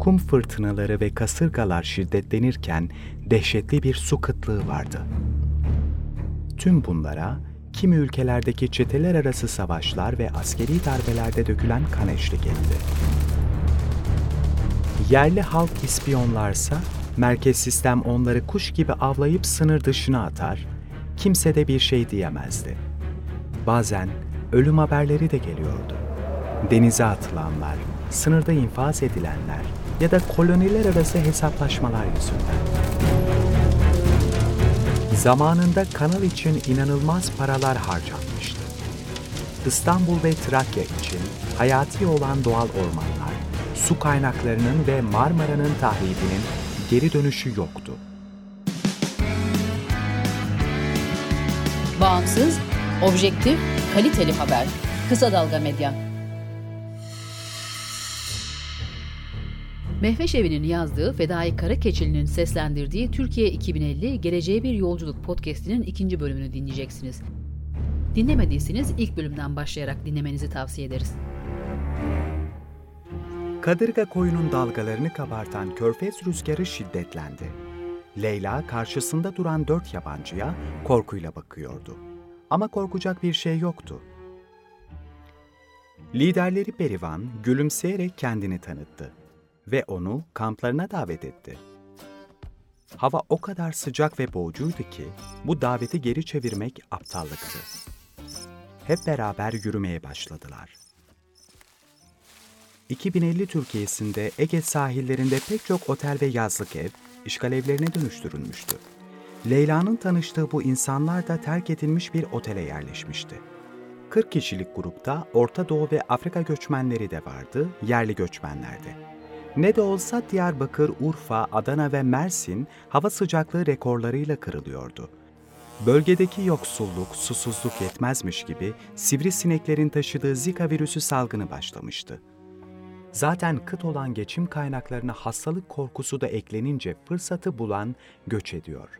kum fırtınaları ve kasırgalar şiddetlenirken dehşetli bir su kıtlığı vardı. Tüm bunlara kimi ülkelerdeki çeteler arası savaşlar ve askeri darbelerde dökülen kan eşlik etti. Yerli halk ispiyonlarsa merkez sistem onları kuş gibi avlayıp sınır dışına atar, kimse de bir şey diyemezdi. Bazen ölüm haberleri de geliyordu. Denize atılanlar, sınırda infaz edilenler ya da koloniler arası hesaplaşmalar yüzünden. Zamanında kanal için inanılmaz paralar harcanmıştı. İstanbul ve Trakya için hayati olan doğal ormanlar, su kaynaklarının ve Marmara'nın tahribinin geri dönüşü yoktu. Bağımsız, objektif, kaliteli haber. Kısa Dalga Medya. Mehveş Evi'nin yazdığı Fedai Karakeçili'nin seslendirdiği Türkiye 2050 Geleceğe Bir Yolculuk podcast'inin ikinci bölümünü dinleyeceksiniz. Dinlemediyseniz ilk bölümden başlayarak dinlemenizi tavsiye ederiz. Kadırga koyunun dalgalarını kabartan körfez rüzgarı şiddetlendi. Leyla karşısında duran dört yabancıya korkuyla bakıyordu. Ama korkacak bir şey yoktu. Liderleri Berivan gülümseyerek kendini tanıttı ve onu kamplarına davet etti. Hava o kadar sıcak ve boğucuydu ki bu daveti geri çevirmek aptallıktı. Hep beraber yürümeye başladılar. 2050 Türkiye'sinde Ege sahillerinde pek çok otel ve yazlık ev işgal evlerine dönüştürülmüştü. Leyla'nın tanıştığı bu insanlar da terk edilmiş bir otele yerleşmişti. 40 kişilik grupta Orta Doğu ve Afrika göçmenleri de vardı, yerli göçmenlerdi. Ne de olsa Diyarbakır, Urfa, Adana ve Mersin hava sıcaklığı rekorlarıyla kırılıyordu. Bölgedeki yoksulluk, susuzluk yetmezmiş gibi sivrisineklerin taşıdığı Zika virüsü salgını başlamıştı. Zaten kıt olan geçim kaynaklarına hastalık korkusu da eklenince fırsatı bulan göç ediyor.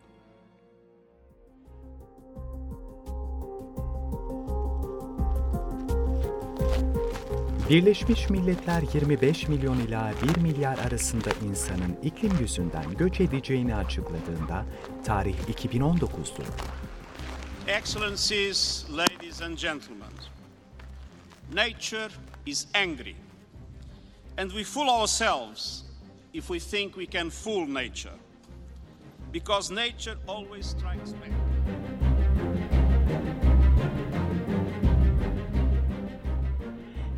Birleşmiş Milletler 25 milyon ila 1 milyar arasında insanın iklim yüzünden göç edeceğini açıkladığında tarih 2019'du. Excellencies, ladies and gentlemen. Nature is angry. And we fool ourselves if we think we can fool nature. Because nature always strikes back.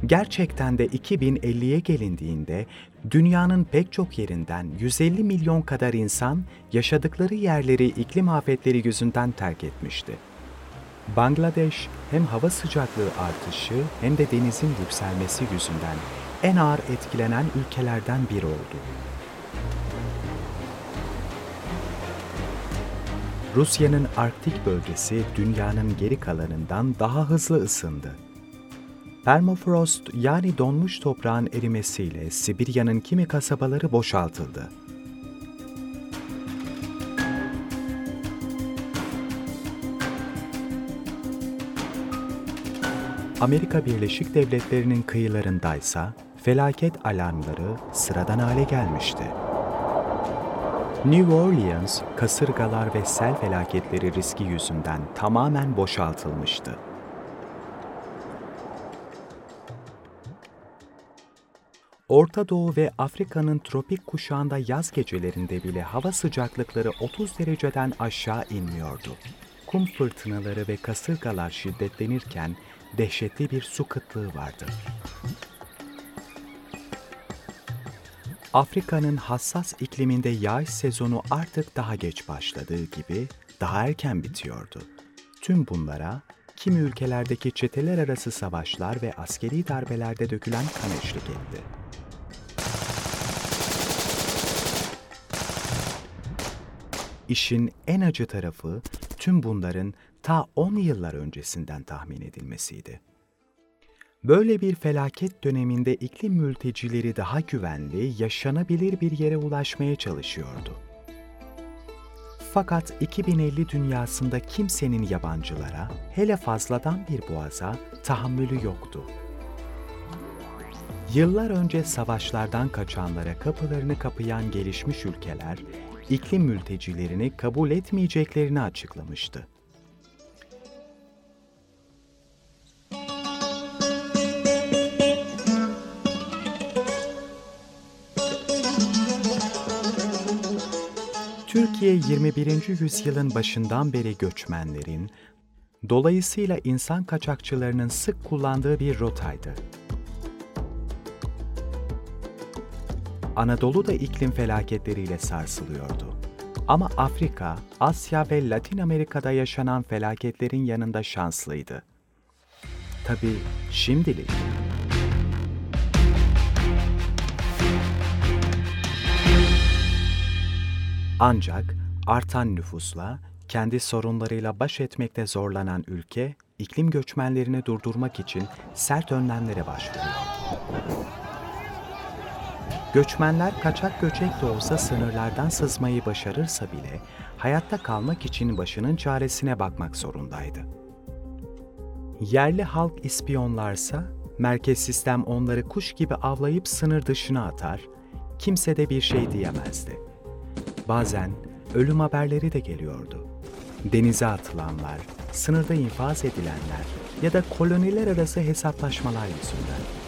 Gerçekten de 2050'ye gelindiğinde dünyanın pek çok yerinden 150 milyon kadar insan yaşadıkları yerleri iklim afetleri yüzünden terk etmişti. Bangladeş hem hava sıcaklığı artışı hem de denizin yükselmesi yüzünden en ağır etkilenen ülkelerden biri oldu. Rusya'nın Arktik bölgesi dünyanın geri kalanından daha hızlı ısındı. Permafrost yani donmuş toprağın erimesiyle Sibirya'nın kimi kasabaları boşaltıldı. Amerika Birleşik Devletleri'nin kıyılarındaysa felaket alarmları sıradan hale gelmişti. New Orleans, kasırgalar ve sel felaketleri riski yüzünden tamamen boşaltılmıştı. Orta Doğu ve Afrika'nın tropik kuşağında yaz gecelerinde bile hava sıcaklıkları 30 dereceden aşağı inmiyordu. Kum fırtınaları ve kasırgalar şiddetlenirken dehşetli bir su kıtlığı vardı. Afrika'nın hassas ikliminde yağış sezonu artık daha geç başladığı gibi daha erken bitiyordu. Tüm bunlara kimi ülkelerdeki çeteler arası savaşlar ve askeri darbelerde dökülen kan eşlik etti. İşin en acı tarafı tüm bunların ta 10 yıllar öncesinden tahmin edilmesiydi. Böyle bir felaket döneminde iklim mültecileri daha güvenli, yaşanabilir bir yere ulaşmaya çalışıyordu. Fakat 2050 dünyasında kimsenin yabancılara, hele fazladan bir boğaza tahammülü yoktu. Yıllar önce savaşlardan kaçanlara kapılarını kapayan gelişmiş ülkeler, iklim mültecilerini kabul etmeyeceklerini açıklamıştı. Türkiye 21. yüzyılın başından beri göçmenlerin, dolayısıyla insan kaçakçılarının sık kullandığı bir rotaydı. Anadolu da iklim felaketleriyle sarsılıyordu. Ama Afrika, Asya ve Latin Amerika'da yaşanan felaketlerin yanında şanslıydı. Tabii şimdilik. Ancak artan nüfusla, kendi sorunlarıyla baş etmekte zorlanan ülke, iklim göçmenlerini durdurmak için sert önlemlere başvuruyor. Göçmenler kaçak göçek de olsa sınırlardan sızmayı başarırsa bile hayatta kalmak için başının çaresine bakmak zorundaydı. Yerli halk ispiyonlarsa merkez sistem onları kuş gibi avlayıp sınır dışına atar, kimse de bir şey diyemezdi. Bazen ölüm haberleri de geliyordu. Denize atılanlar, sınırda infaz edilenler ya da koloniler arası hesaplaşmalar yüzünden.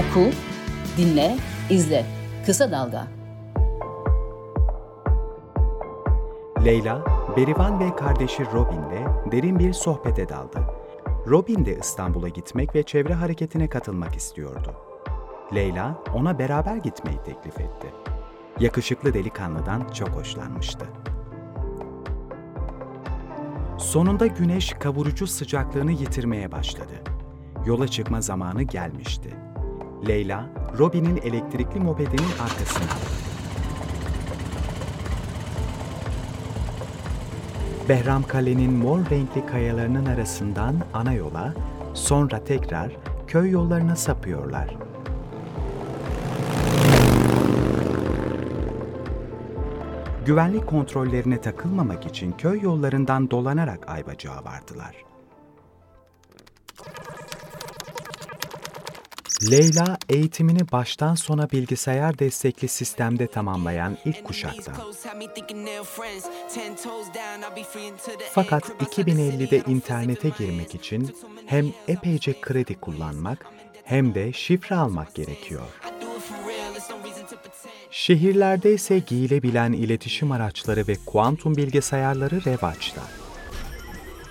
Oku, dinle, izle. Kısa Dalga. Leyla, Berivan ve kardeşi Robin'le derin bir sohbete daldı. Robin de İstanbul'a gitmek ve çevre hareketine katılmak istiyordu. Leyla ona beraber gitmeyi teklif etti. Yakışıklı delikanlıdan çok hoşlanmıştı. Sonunda güneş kavurucu sıcaklığını yitirmeye başladı. Yola çıkma zamanı gelmişti. Leyla, Robin'in elektrikli mopedinin arkasına. Behram Kale'nin mor renkli kayalarının arasından ana yola, sonra tekrar köy yollarına sapıyorlar. Güvenlik kontrollerine takılmamak için köy yollarından dolanarak Ayvacık'a vardılar. Leyla eğitimini baştan sona bilgisayar destekli sistemde tamamlayan ilk kuşaktan. Fakat 2050'de internete girmek için hem epeyce kredi kullanmak hem de şifre almak gerekiyor. Şehirlerde ise giyilebilen iletişim araçları ve kuantum bilgisayarları revaçta.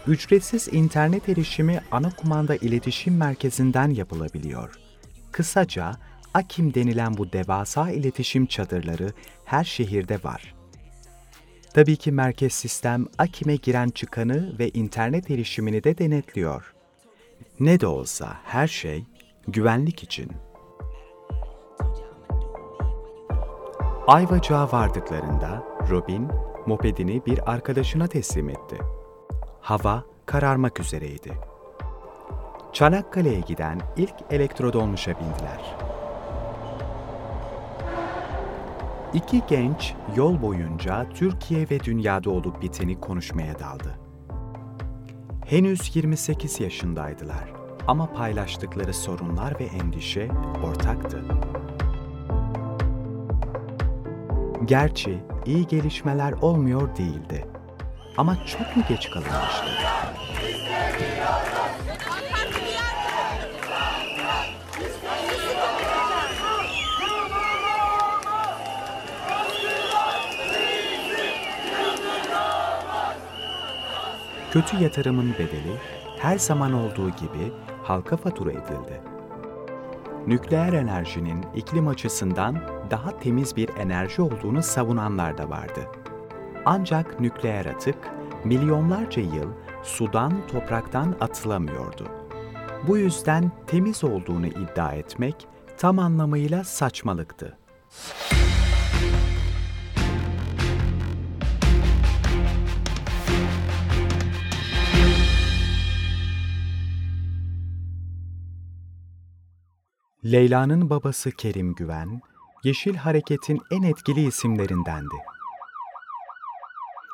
Ücretsiz internet erişimi ana kumanda iletişim merkezinden yapılabiliyor. Kısaca Akim denilen bu devasa iletişim çadırları her şehirde var. Tabii ki merkez sistem Akim'e giren çıkanı ve internet erişimini de denetliyor. Ne de olsa her şey güvenlik için. Ayvacık'a vardıklarında Robin mopedini bir arkadaşına teslim etti. Hava kararmak üzereydi. Çanakkale'ye giden ilk elektrodolmuşa bindiler. İki genç yol boyunca Türkiye ve dünyada olup biteni konuşmaya daldı. Henüz 28 yaşındaydılar ama paylaştıkları sorunlar ve endişe ortaktı. Gerçi iyi gelişmeler olmuyor değildi. Ama çok mu geç kalınmıştı? Kötü yatırımın bedeli her zaman olduğu gibi halka fatura edildi. Nükleer enerjinin iklim açısından daha temiz bir enerji olduğunu savunanlar da vardı. Ancak nükleer atık milyonlarca yıl sudan, topraktan atılamıyordu. Bu yüzden temiz olduğunu iddia etmek tam anlamıyla saçmalıktı. Leyla'nın babası Kerim Güven, Yeşil Hareket'in en etkili isimlerindendi.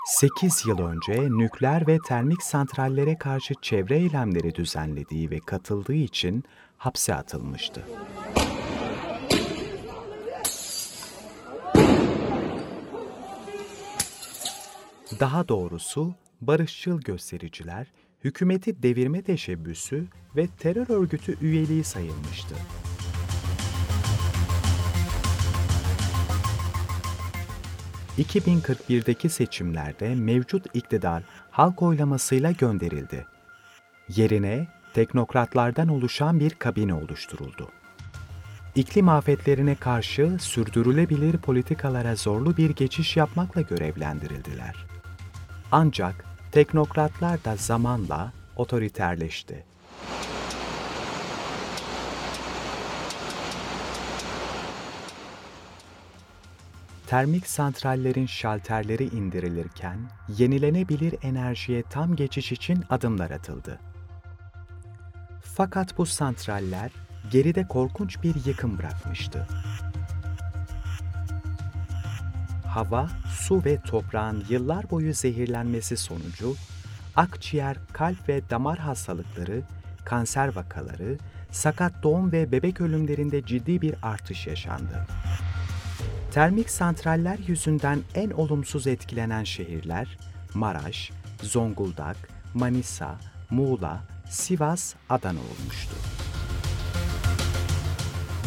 8 yıl önce nükleer ve termik santrallere karşı çevre eylemleri düzenlediği ve katıldığı için hapse atılmıştı. Daha doğrusu barışçıl göstericiler, hükümeti devirme teşebbüsü ve terör örgütü üyeliği sayılmıştı. ...2041'deki seçimlerde mevcut iktidar halk oylamasıyla gönderildi. Yerine teknokratlardan oluşan bir kabine oluşturuldu. İklim afetlerine karşı sürdürülebilir politikalara zorlu bir geçiş yapmakla görevlendirildiler. Ancak teknokratlar da zamanla otoriterleşti. Termik santrallerin şalterleri indirilirken yenilenebilir enerjiye tam geçiş için adımlar atıldı. Fakat bu santraller geride korkunç bir yıkım bırakmıştı. Hava, su ve toprağın yıllar boyu zehirlenmesi sonucu akciğer, kalp ve damar hastalıkları, kanser vakaları, sakat doğum ve bebek ölümlerinde ciddi bir artış yaşandı. Termik santraller yüzünden en olumsuz etkilenen şehirler Maraş, Zonguldak, Manisa, Muğla, Sivas, Adana olmuştu.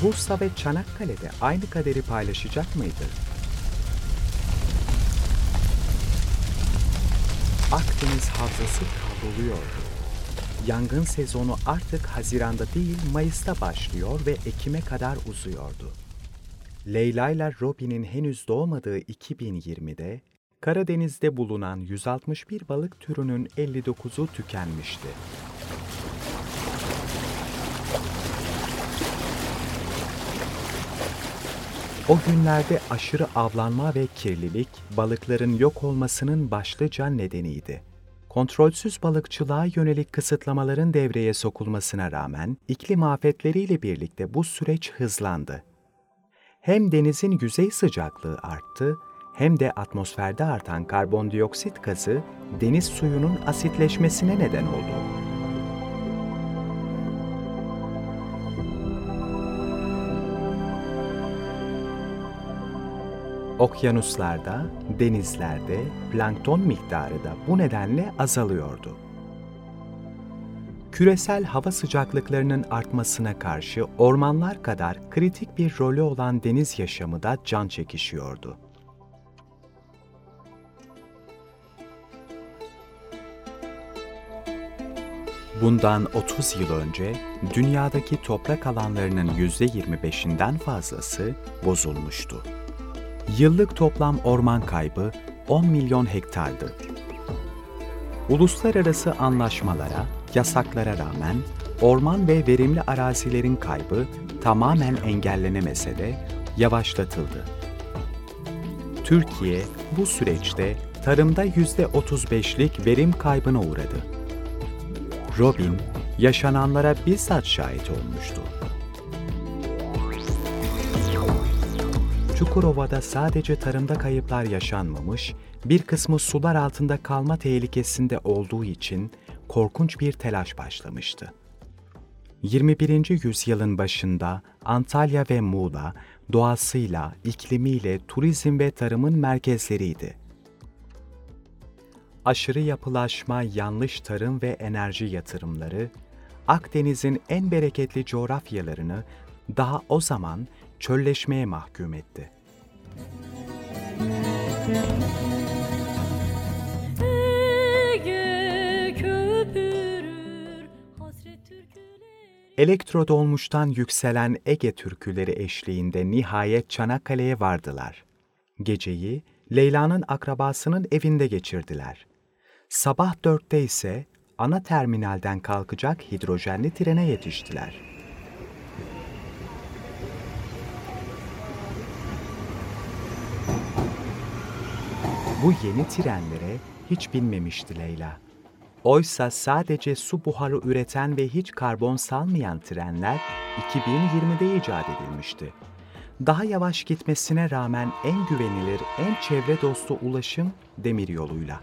Bursa ve Çanakkale'de aynı kaderi paylaşacak mıydı? Akdeniz havzası kavruluyordu. Yangın sezonu artık Haziran'da değil Mayıs'ta başlıyor ve Ekim'e kadar uzuyordu. Leyla ile Robin'in henüz doğmadığı 2020'de Karadeniz'de bulunan 161 balık türünün 59'u tükenmişti. O günlerde aşırı avlanma ve kirlilik balıkların yok olmasının başlıca nedeniydi. Kontrolsüz balıkçılığa yönelik kısıtlamaların devreye sokulmasına rağmen iklim afetleriyle birlikte bu süreç hızlandı. Hem denizin yüzey sıcaklığı arttı hem de atmosferde artan karbondioksit gazı deniz suyunun asitleşmesine neden oldu. Okyanuslarda, denizlerde plankton miktarı da bu nedenle azalıyordu. Küresel hava sıcaklıklarının artmasına karşı ormanlar kadar kritik bir rolü olan deniz yaşamı da can çekişiyordu. Bundan 30 yıl önce dünyadaki toprak alanlarının %25'inden fazlası bozulmuştu. Yıllık toplam orman kaybı 10 milyon hektardı. Uluslararası anlaşmalara, yasaklara rağmen orman ve verimli arazilerin kaybı tamamen engellenemese de yavaşlatıldı. Türkiye bu süreçte tarımda %35'lik verim kaybına uğradı. Robin, yaşananlara bizzat şahit olmuştu. Çukurova'da sadece tarımda kayıplar yaşanmamış, bir kısmı sular altında kalma tehlikesinde olduğu için korkunç bir telaş başlamıştı. 21. yüzyılın başında Antalya ve Muğla doğasıyla, iklimiyle turizm ve tarımın merkezleriydi. Aşırı yapılaşma, yanlış tarım ve enerji yatırımları Akdeniz'in en bereketli coğrafyalarını daha o zaman çölleşmeye mahkum etti. Elektro dolmuştan yükselen Ege türküleri eşliğinde nihayet Çanakkale'ye vardılar. Geceyi Leyla'nın akrabasının evinde geçirdiler. Sabah dörtte ise ana terminalden kalkacak hidrojenli trene yetiştiler. Bu yeni trenlere hiç binmemişti Leyla. Oysa sadece su buharı üreten ve hiç karbon salmayan trenler 2020'de icat edilmişti. Daha yavaş gitmesine rağmen en güvenilir, en çevre dostu ulaşım demiryoluyla.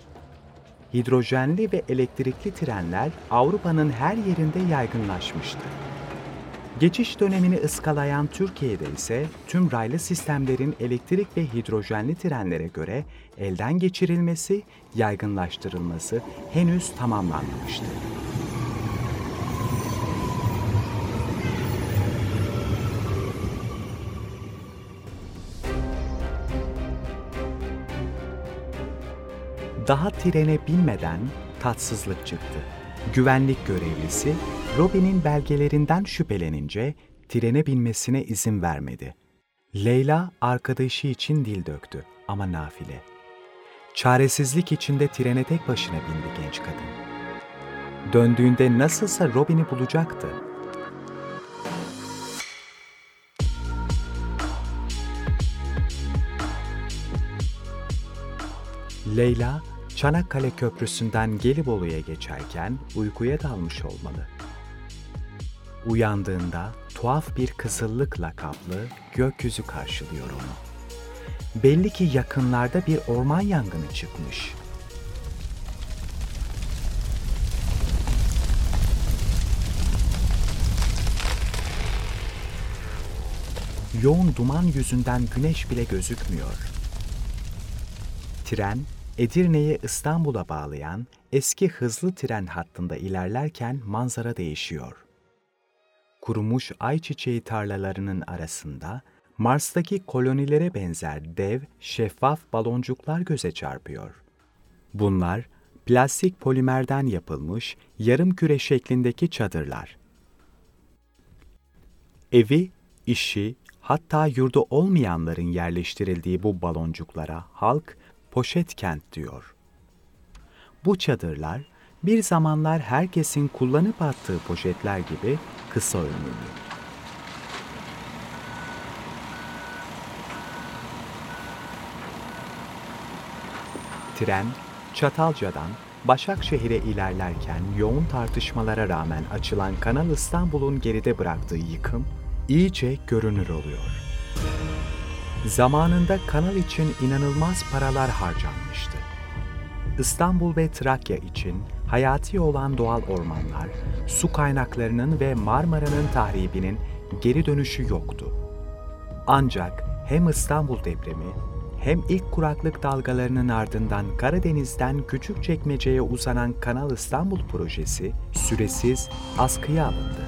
Hidrojenli ve elektrikli trenler Avrupa'nın her yerinde yaygınlaşmıştı. Geçiş dönemini ıskalayan Türkiye'de ise tüm raylı sistemlerin elektrik ve hidrojenli trenlere göre elden geçirilmesi, yaygınlaştırılması henüz tamamlanmamıştı. Daha trene binmeden tatsızlık çıktı. Güvenlik görevlisi Robin'in belgelerinden şüphelenince trene binmesine izin vermedi. Leyla arkadaşı için dil döktü ama nafile. Çaresizlik içinde trene tek başına bindi genç kadın. Döndüğünde nasılsa Robin'i bulacaktı. Leyla, Çanakkale Köprüsü'nden Gelibolu'ya geçerken uykuya dalmış olmalı. Uyandığında tuhaf bir kızıllıkla kaplı gökyüzü karşılıyor onu. Belli ki yakınlarda bir orman yangını çıkmış. Yoğun duman yüzünden güneş bile gözükmüyor. Tren Edirne'yi İstanbul'a bağlayan eski hızlı tren hattında ilerlerken manzara değişiyor. Kurumuş ayçiçeği tarlalarının arasında Mars'taki kolonilere benzer dev, şeffaf baloncuklar göze çarpıyor. Bunlar plastik polimerden yapılmış yarım küre şeklindeki çadırlar. Evi, işi, hatta yurdu olmayanların yerleştirildiği bu baloncuklara halk poşet kent diyor. Bu çadırlar bir zamanlar herkesin kullanıp attığı poşetler gibi kısa ömürlü. Tren Çatalca'dan Başakşehir'e ilerlerken yoğun tartışmalara rağmen açılan Kanal İstanbul'un geride bıraktığı yıkım iyice görünür oluyor. Zamanında kanal için inanılmaz paralar harcanmıştı. İstanbul ve Trakya için hayati olan doğal ormanlar, su kaynaklarının ve Marmara'nın tahribinin geri dönüşü yoktu. Ancak hem İstanbul depremi hem ilk kuraklık dalgalarının ardından Karadeniz'den Küçükçekmece'ye uzanan Kanal İstanbul projesi süresiz askıya alındı.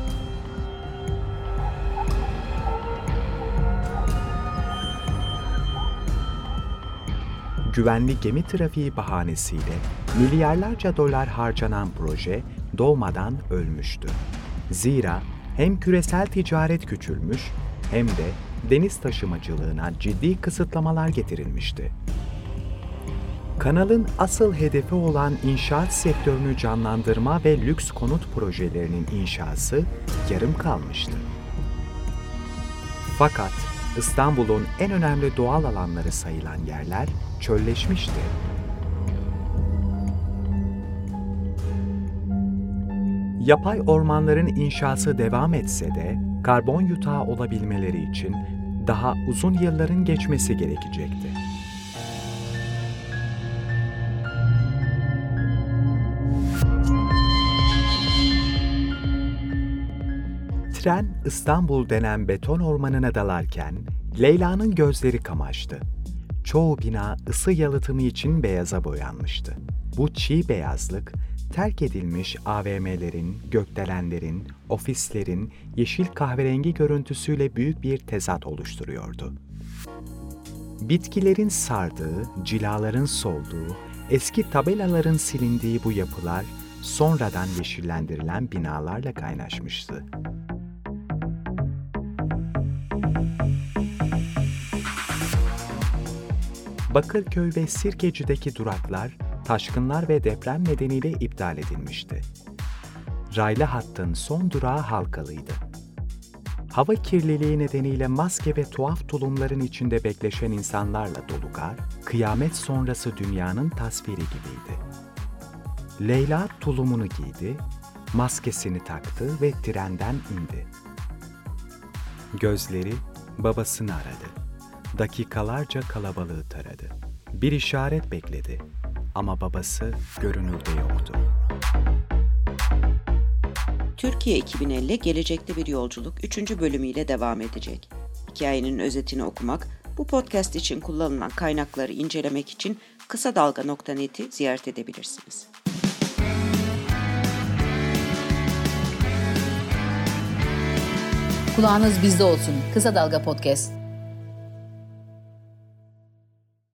Güvenli gemi trafiği bahanesiyle milyarlarca dolar harcanan proje doğmadan ölmüştü. Zira hem küresel ticaret küçülmüş hem de deniz taşımacılığına ciddi kısıtlamalar getirilmişti. Kanalın asıl hedefi olan inşaat sektörünü canlandırma ve lüks konut projelerinin inşası yarım kalmıştı. Fakat İstanbul'un en önemli doğal alanları sayılan yerler çölleşmişti. Yapay ormanların inşası devam etse de karbon yutağı olabilmeleri için daha uzun yılların geçmesi gerekecekti. Tren İstanbul denen beton ormanına dalarken Leyla'nın gözleri kamaştı. Çoğu bina ısı yalıtımı için beyaza boyanmıştı. Bu çiğ beyazlık, terk edilmiş AVM'lerin, gökdelenlerin, ofislerin yeşil kahverengi görüntüsüyle büyük bir tezat oluşturuyordu. Bitkilerin sardığı, cilaların solduğu, eski tabelaların silindiği bu yapılar sonradan yeşillendirilen binalarla kaynaşmıştı. Bakırköy ve Sirkeci'deki duraklar taşkınlar ve deprem nedeniyle iptal edilmişti. Raylı hattın son durağı Halkalı'ydı. Hava kirliliği nedeniyle maske ve tuhaf tulumların içinde bekleşen insanlarla dolu gar, kıyamet sonrası dünyanın tasviri gibiydi. Leyla tulumunu giydi, maskesini taktı ve trenden indi. Gözleri Babasını aradı. Dakikalarca kalabalığı taradı. Bir işaret bekledi ama babası görünürde yoktu. Türkiye 2050 Gelecekte Bir Yolculuk 3. bölümüyle devam edecek. Hikayenin özetini okumak, bu podcast için kullanılan kaynakları incelemek için kısa dalga.net'i ziyaret edebilirsiniz. Kulağınız bizde olsun. Kısa Dalga Podcast.